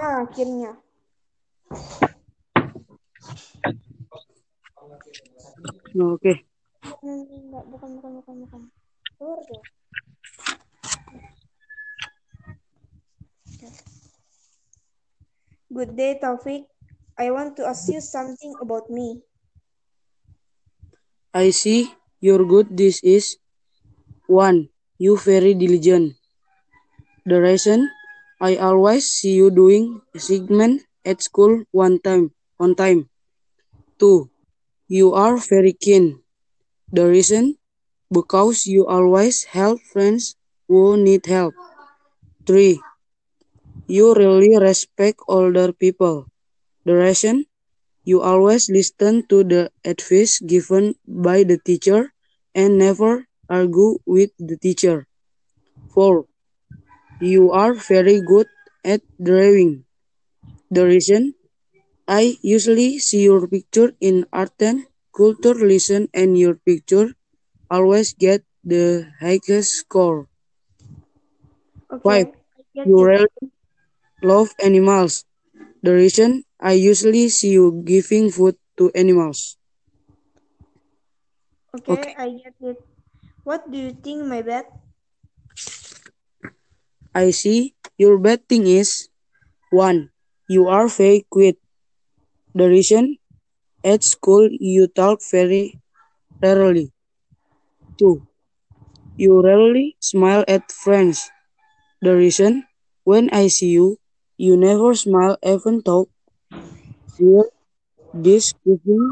Ah, akhirnya. Oh, Oke. Hmm, Enggak, bukan, bukan, bukan, bukan. Keluar tuh. Good day, Taufik. I want to ask you something about me. I see your good this is one. You very diligent. The reason I always see you doing assignment at school one time on time. Two. You are very keen. The reason because you always help friends who need help. Three. You really respect older people. The reason you always listen to the advice given by the teacher and never argue with the teacher. 4. You are very good at drawing. The reason I usually see your picture in art and culture lesson and your picture always get the highest score. Okay. You really love animals. The reason I usually see you giving food to animals. Okay, Okay. I get it. What do you think, my bet? I see your bad thing is one, you are very quiet. The reason at school you talk very rarely. Two, you rarely smile at friends. The reason when I see you, you never smile even talk. Fear discussing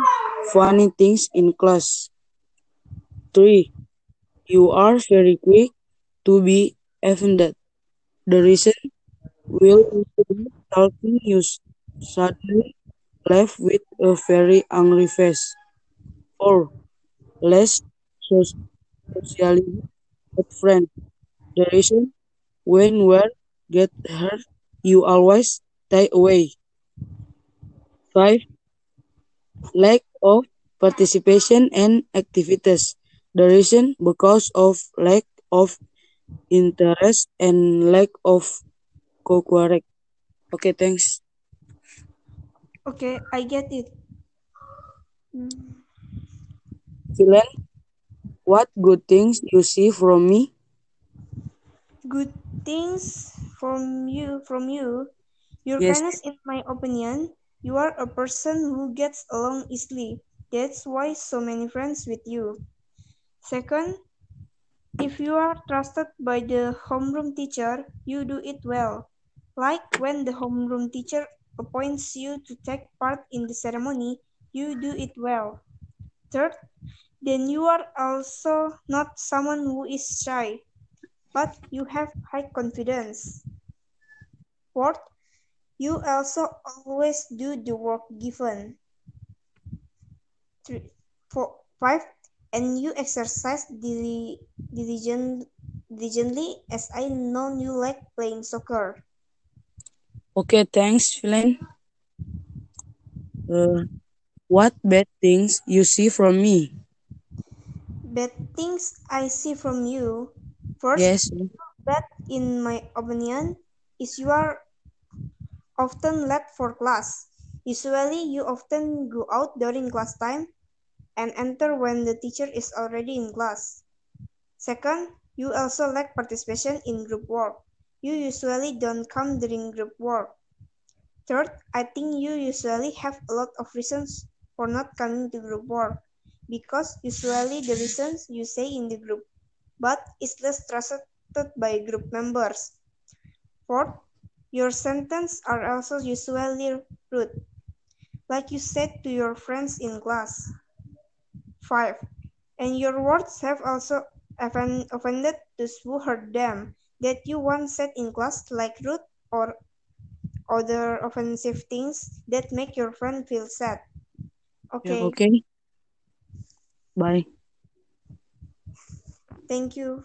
funny things in class. Three, you are very quick to be offended. The reason will you talking you s- suddenly left with a very angry face. Four, less so- socially with friends. The reason when where get hurt, you always stay away. Five, lack of participation and activities. The reason because of lack of interest and lack of cooperate. Okay, thanks. Okay, I get it. Philan, what good things you see from me? Good things from you, from you. Your Yes. kindness, in my opinion, you are a person who gets along easily. That's why so many friends with you. Second, if you are trusted by the homeroom teacher, you do it well. Like when the homeroom teacher appoints you to take part in the ceremony, you do it well. Third, then you are also not someone who is shy, but you have high confidence. Fourth, you also always do the work given. Three, four, five, and you exercise dili- diligent, diligently as I know you like playing soccer. Okay, thanks, Philan. Uh, what bad things you see from me? Bad things I see from you. First, Yes. bad in my opinion is you are often late for class. Usually, you often go out during class time and enter when the teacher is already in class. Second, you also lack participation in group work. You usually don't come during group work. Third, I think you usually have a lot of reasons for not coming to group work because usually the reasons you say in the group but is less trusted by group members. Fourth, your sentences are also usually rude, like you said to your friends in class. 5. And your words have also offended those who heard them that you once said in class, like rude or other offensive things that make your friend feel sad. Yeah, Okay, okay. Bye. thank you.